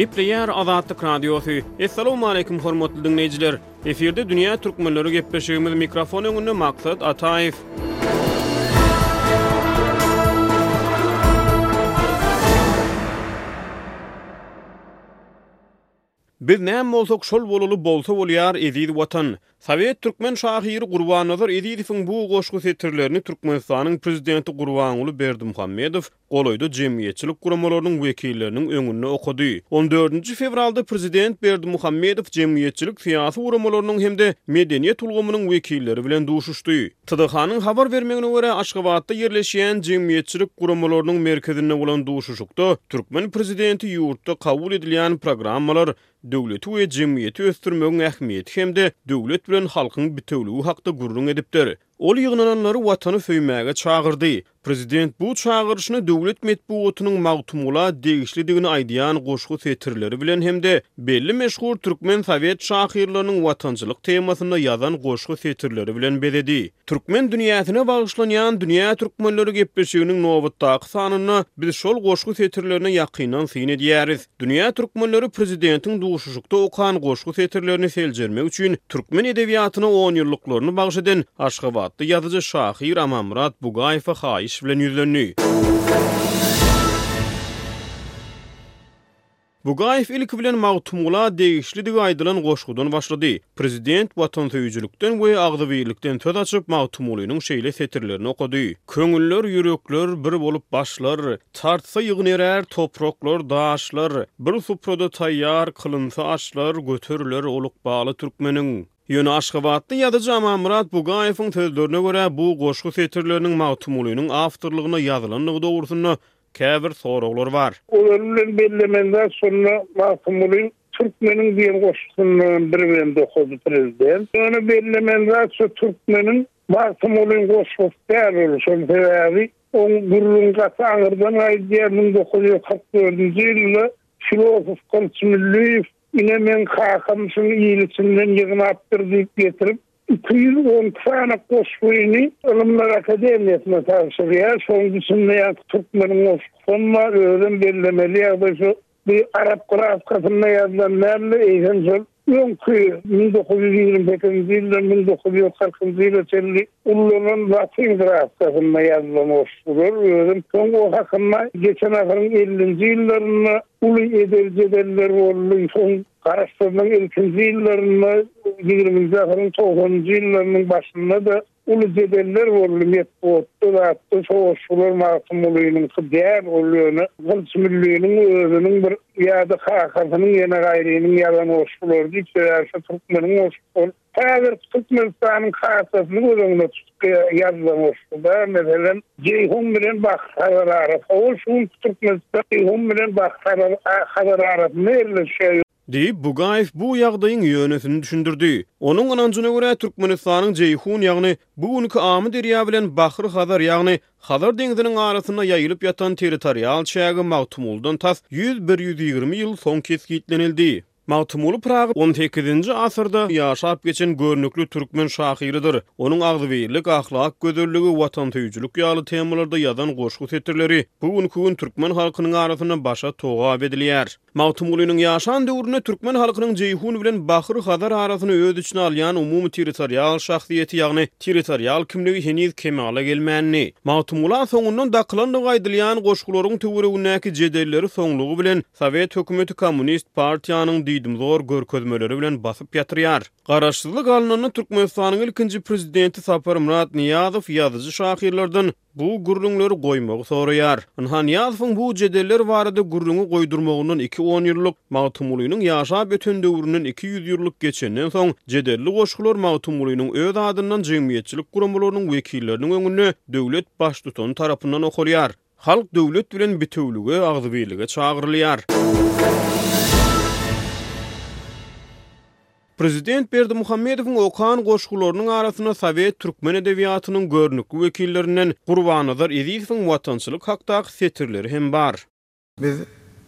Gepleýär Azatlyk Radiosy. Assalamualaikum hormatly diňleýjiler. Efirde dünýä türkmenleri gepleşigimiz mikrofon öňünde Maksat Ataýew. Biz näme bolsak şol bolaly bolsa bolýar eziz watan. Sowet türkmen şahyry Gurbannazar Ezizowyň bu goşgy setirlerini Türkmenistanyň Prezidenti Gurbanguly Berdimuhamedow golaýda jemgyýetçilik guramalarynyň wekilleriniň öňünde okady. On dördünji fewralda Prezident Berdimuhamedow jemgyýetçilik-syýasy guramalarynyň hem-de medeniýet ulgamynyň wekilleri bilen duşuşdy. TDH-nyň habar bermegine görä, Aşgabatda ýerleşýän jemgyýetçilik guramalarynyň merkezinde bolan duşuşykda türkmen prezidenti ýurtda kabul edilýän programmalar, döwleti we jemgyýeti ösdürmegiň ähmiýeti hem-de döwlet bilen halkyň bitewüligi hakda gürrüň edipdir. Ol ýygnananlary Watany söýmäge çagyrdy, Prezident bu çagyryşyny döwlet metbugatynyň Magtymgula degişlidigini aýdýan goşgy setirleri bilen hem-de belli meşhur türkmen sowet şahyrlarynyň watançylyk temasynda ýazan goşgy setirleri bilen bezedi. Türkmen dünýäsine bagyşlanýan Dünýä türkmenleri gepleşiginiň nobatdaky sanynda biz şol goşgy setirlerine ýakyndan syn edýäris. Dünýä türkmenleri prezidentiň duşuşykda okan goşgy setirlerini seljermek üçin türkmen edebiýatyna onýyllyklaryny bagyş eden aşgabatly ýazyjy, şahyr Amanmyrat Bugaýewe haýyş bilen ýüzlendi. Bugaýew ilki bilen Magtymgula degişlidigi aýdylan goşgudan başlady. Prezident watansöýüjilikden we agzybirlikden söz açyp, Magtymgulynyň şeýle setirlerini okady, Köňüller, ýürekler bir bolup başlar, Tartsa ýygyn erär topraklar, daşlar, Bir suprada taýýar kylynsa aşlar, Göteriler ol ykbaly türkmeniň. Ýöne aşgabatly ýazyjy Amanmyrat Bugaýewiň sözlerine görä, bu goşgy setirleriniň Magtymgulynyň awtorlygynda ýazylandygy dogrusynda käbir soraglar bar. Olary bilen bellemen zat, şonda Magtymgulyň Türkmeniň diýen goşgusyndan hem birigem dokady prezident. Ýöne bellemen zat, şu Türkmeniň Magtymgulyň goşgusy däl ol, şol sebäbi Oň gürrüň gaty aňyrdan gaýdýar, müň dokuz ýüz kyrk dördünji ýylda filosof Gylyç Mülliýew, Ine, meň kakam şuny il içinden ýygnapdyr diýip getirip, iki ýüz on iki sany goşgyny Ylymlar akademiýasyna tabşyrýar. Şoň düşünmeýän ki, türkmeniň goşgusam bar, özem bellemeli ýagdaý şu. Bu arap grafkasynda ýazylan däldi, eýsem şol öňki müň dokuz ýüz ýigrimi sekizinji ýyldan müň dokuz ýüz kyrkynjy ýyla çenli ullanan latyn grafkasynda ýazylan goşgular, özem soň o hakynda geçen asyryň ellinji ýyllarynda uly edel-jedeller boldy, soň garaşsyzlygyň ilkinji ýyllarynda, ýigriminji asyryň togsanynjy ýyllarynyň başynda-da Uly jedeller boldy metbugatda zatda şo şular Magtymgulynyňky däl ol ýöne Gylyç Milliniň özüniň bir ýa-da kakasynyň ýene gaýrynyň ýazan goşgulary diýip sebäbi şo türkmeniň goşgy ol häzirki Türkmenistanyň kartasyny göz öňüne tutup ýazylan goşguda meselem Jeýhun bilen Bahyr Hazar arasy ol şu günki Türkmenistan Jeýhun bilen Bahyr Hazar arasynda ýerleşýär. Diýip, Bugaýew bu ýagdaýyň ýönesini düşündirdi. Onuň ynanjyna görä, Türkmenistanyň Jeýhun, ýagny bu günki Amyderýa bilen Bahry-Hazar, ýagny Hazar deňziniň arasynda ýaýylyp ýatan territorial çägi Magtymguldan tas ýüz-bir ýüz ýigrimi ýyl soň kesgitlenildi. Magtymguly Pyragy on sekizinji asyrda ýaşap geçen görnükli türkmen şahyrydyr. Onuň agzybirlik, ahlak gözelligi, watansöýüjilik ýaly temalarda ýazan goşgy setirleri bu günki gün türkmen halkynyň arasynda başa togap edilýär. Magtymgulynyň ýaşan döwründe türkmen halkynyň Jeýhun bilen Bahyr-Hazar arasyny öz içine alýan umumy territorial şahsyýeti, ýagny territorial kimligi heniz kemala gelmändi. Magtymgula soňundan dakylandygy aýdylýan goşgularyň töweregindäki jedelleri soňlugy bilen sowet hökümeti kommunist partiýanyň diýdimzor görkezmeleri bilen basyp ýatyrýar. Garaşsyzlyk alnanda Türkmenistanyň ilkinji prezidenti Saparmyrat Nyýazow ýazyjy-şahyrlardan, bu gürrüňleri goýmagy soraýar. Ynha, Nyýazowyň bu jedeller barada gürrüňi goýdurmagyndan iki onýyllyk, Magtymgulynyň ýaşap öten döwründen iki ýüzýyllyk geçenden soň, jedelli goşgular Magtymgulynyň öz adyndan jemgyýetçilik guramalarynyň wekilleriniň öňünde döwlet Baştutany tarapyndan okalýar. Halk döwlet bilen bitewülige, agzybirlige çagyrylýar. Prezident Berdimuhamedowyň okan goşgularynyň arasyna sowet türkmen edebiýatynyň görnükli wekillerinden Gurbannazar Ezizowyň watançylyk hakdaky setirleri hem bar. Biz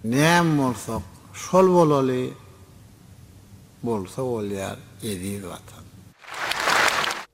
näme bolsak, şol bolaly, Bolsa bolýar, eziz Watan!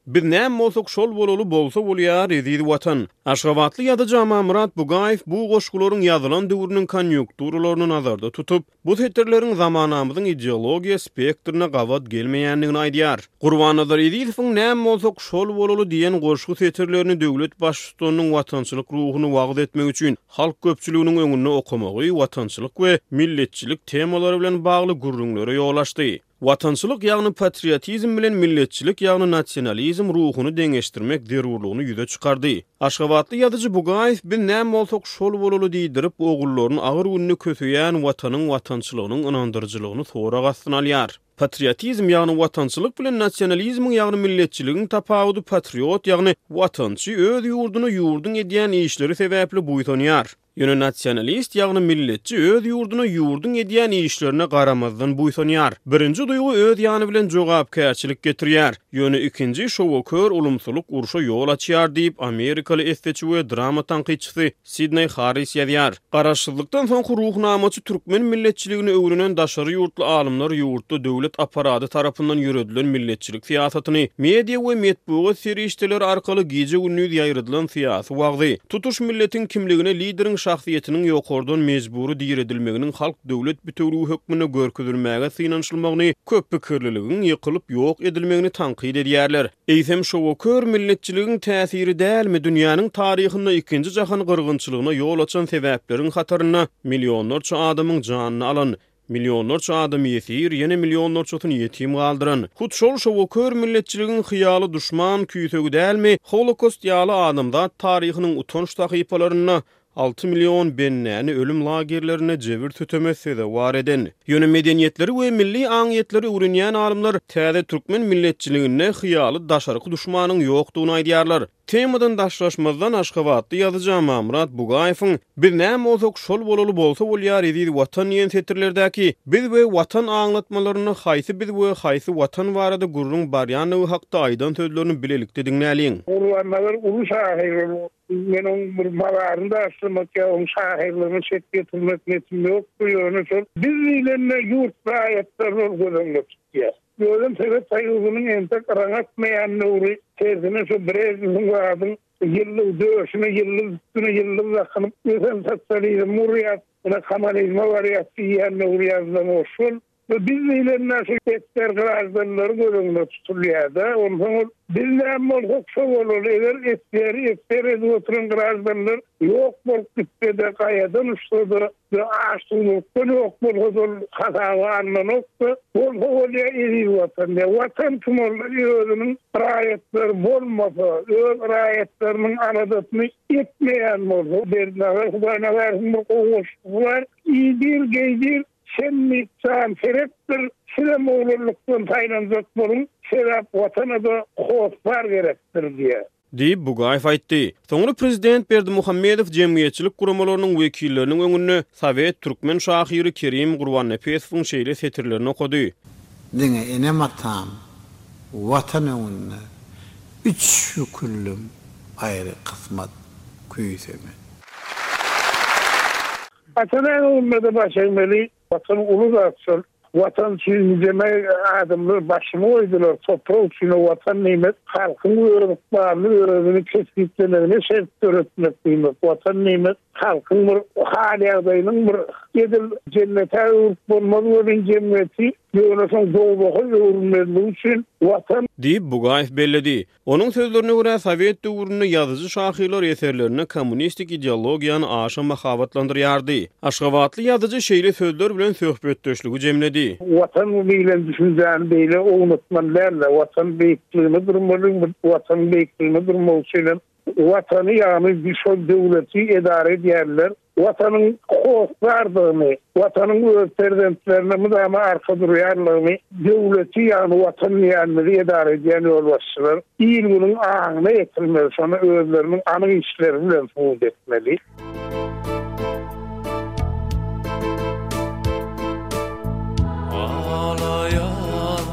Biz näme bolsak, şol bolaly, Bolsa bolýar, eziz Watan! Aşgabatly ýazyjy Amanmyrat Bugaýew bu goşgularyň ýazylan döwrüniň konýunkturalaryny nazarda tutup, Bu setirleriň zamanamyzyň ideologiýa spektrine gabat gelmeýändigini aýdýar. Gurbannazar Ezizowyň Näm bolsak, şol bolaly diýen goşgy setirlerini döwlet Baştutanynyň watançylyk ruhuny wagyz etmek üçin halk köpçüliginiň öňünde okamagy watançylyk we milletçilik temalary bilen bagly gürrüňlere ýol açdy. Watançylyk, ýagny patriotizm bilen milletçilik, ýagny nasionalizm ruhuny deňeşdirmek zerurlygyny ýüze çykardy. Aşgabatly ýazyjy Bugaýew biz näme bolsak şol bolaly diýdirip, ogullaryny agyr günde köseýän Watanyň watançylygynyň ynandyryjylygyny sorag astyna alýar. Patriotizm, ýagny watançylyk bilen nasionalizmiň, ýagny milletçiligiň tapawudy patriot, ýagny watançy öz ýurduna ýurduň edýän işleri sebäpli buýsanýar. Ýöne nasionalist, ýagny milletçi öz ýurduna, ýurduň edýän işlerine garamazdan buýsanýar. Birinji duýgy öz ýany bilen jogapkärçilik getirýär, ýöne ikinji şowa kör ulumsylyk urşa ýol açýar diýip, amerikaly esseçi we drama tankytçysy Sidneý Harris ýazýar. Garaşsyzlykdan soňky ruhnamaçy Türkmen milletçiligini öwrenen daşary ýurtly alymlar ýurtda döwlet apparady tarapyndan ýöredilen milletçilik syýasatyny, media we metbugat serişdeleri arkaly gije-gündiz ýaýradylan syýasy wagzy, tutuş milletiň kimligine lideriň şahsyýetiniň ýokardan mejbury diredilmeginiň halk-döwlet bitewiligi hökmünde görkezilmäge synanyşylmagyny köp pikirliligiň ýykylyp ýok edilmegini tankyt edýärler. Eýsem şow kör milletçiligiň täsiri dälmi dünýäniň taryhynda ikinji jahan gyrgynçylygyna ýol açan sebäpleriň hatarynda millionlarça adamyň janyny alan, millionlarça adamy ýesir ýene millionlarçasyny ýetim galdyran, hut şol şow kör milletçiligiň hyýaly duşman küýsegi dälmi holokost ýaly adamzat taryhynyň utanç sahypalarynda Alty million bendäni ölüm lagerlerinde jebir-süteme sezewar eden, ýöne medeniýetleri we milli aňyýetleri öwrenýän alymlar täze türkmen milletçiliginde hyýaly daşarky duşmanyň ýokdugyny aýdýarlar. Temadan daşlaşmazdan, aşgabatly ýazyjy Amanmyrat Bugaýewiň Biz näme bolsak, şol bolaly bolsa bolýar, eziz Watan diýen setirlerdäki biz we Watan aňlatmalarynda haýsy biz we haýsy Watan barada gürrüň barýandygy hakda aýdan sözlerini bilelikde diňläliň. Gurbannazar uly şahyr ol. Men oň bir mazaryny da asramak ýa oň şahyrlygyna şek getirmek netim ýokdy, ýöne şol biz diýlende ýurt raýatlaryny ol göz öňüne tutýar. Özem Sowet Soýuzynyň entek yraň atmaýan döwri, tersine şo Brežnewiň zadyň ýyldyz döşüne ýyldyz üstüne ýyldyz dakynyp ösen sosializm gurýas, ine komolizme barýas diýýän döwri ýazylan goşgy ol. Bu biz diýlen näçe gepler graždanlar göz öňünde tutulýar-da. Onsoň ol biz näme bolsak şo bolaly, eger esgeri esger edip oturan graždanlar ýok bolup gitse-de, gaýadan uçsa-da we aç-suwlulykdan ýok bolsa-da ol hasaba alnanok-da, bolsa bolýa eziz Watan diýýär. Watan kim ol? Özüniň raýatlary bolmasa, öz raýatlarynyň aladasyny etmeýän bolsa, Berdi aga Hudaýnazarowyň bir gowy goşgusy bar, Iýdir, geýdir, Hemme jan seretdir, sizem oglanlykdan saýlanjak boluň, sebäp Watana-da hossar gerekdir diýýär. Diýip, Bugaýew aýtdy. Soňra prezident Berdimuhamedow jemgyýetçilik guramalarynyň wekilleriniň öňünde sowet türkmen şahyry Kerim Gurbannepesowyň şeýle setirlerini okady. Diňe enem-atam, Watan öňünde üç wüküllüm aýry kysmat küýseme. Watan ägowunda-da baş egmeli. Watan uly zat şol. Watan üçin nijeme adamlar başyny goýdular. Toprak üçin-ä Watan diýmek, halkyň öz ykbalyny, özüni kesgitlemegine şert döretmek diýmek. Watan diýmek, halkyň bir hal-ýagdaýynyň bir edil jennete öwrüp bolmaz welin jenneti, ýöne soň dowzaha öwrülmezligi üçin Watan. Diýip, Bugaýew belledi. Onuň sözlerine görä, sowet döwründe ýazyjy-şahyrlar eserlerinde kommunistik ideologiýany aşa mahabatlandyrýardy. Aşgabatly ýazyjy şeýle sözler bilen söhbetdeşligi jemledi. Watan diýlen düşünjäni beýle ownutmaly däl-de, Watan beýikligine durmaly, Watan beýikligine durmak üçinem Watany, ýagny şol döwleti edara edýänler Watanyň hossardygyny, Watanyň öz perzentlerine mydama arka durýanlygyny döwleti, ýagny Watan diýýänimizi edara edýän ýolbaşçylar il-günüň aňyna getirmeli, şony özleriniň anyk işleri bilen subut etmeli.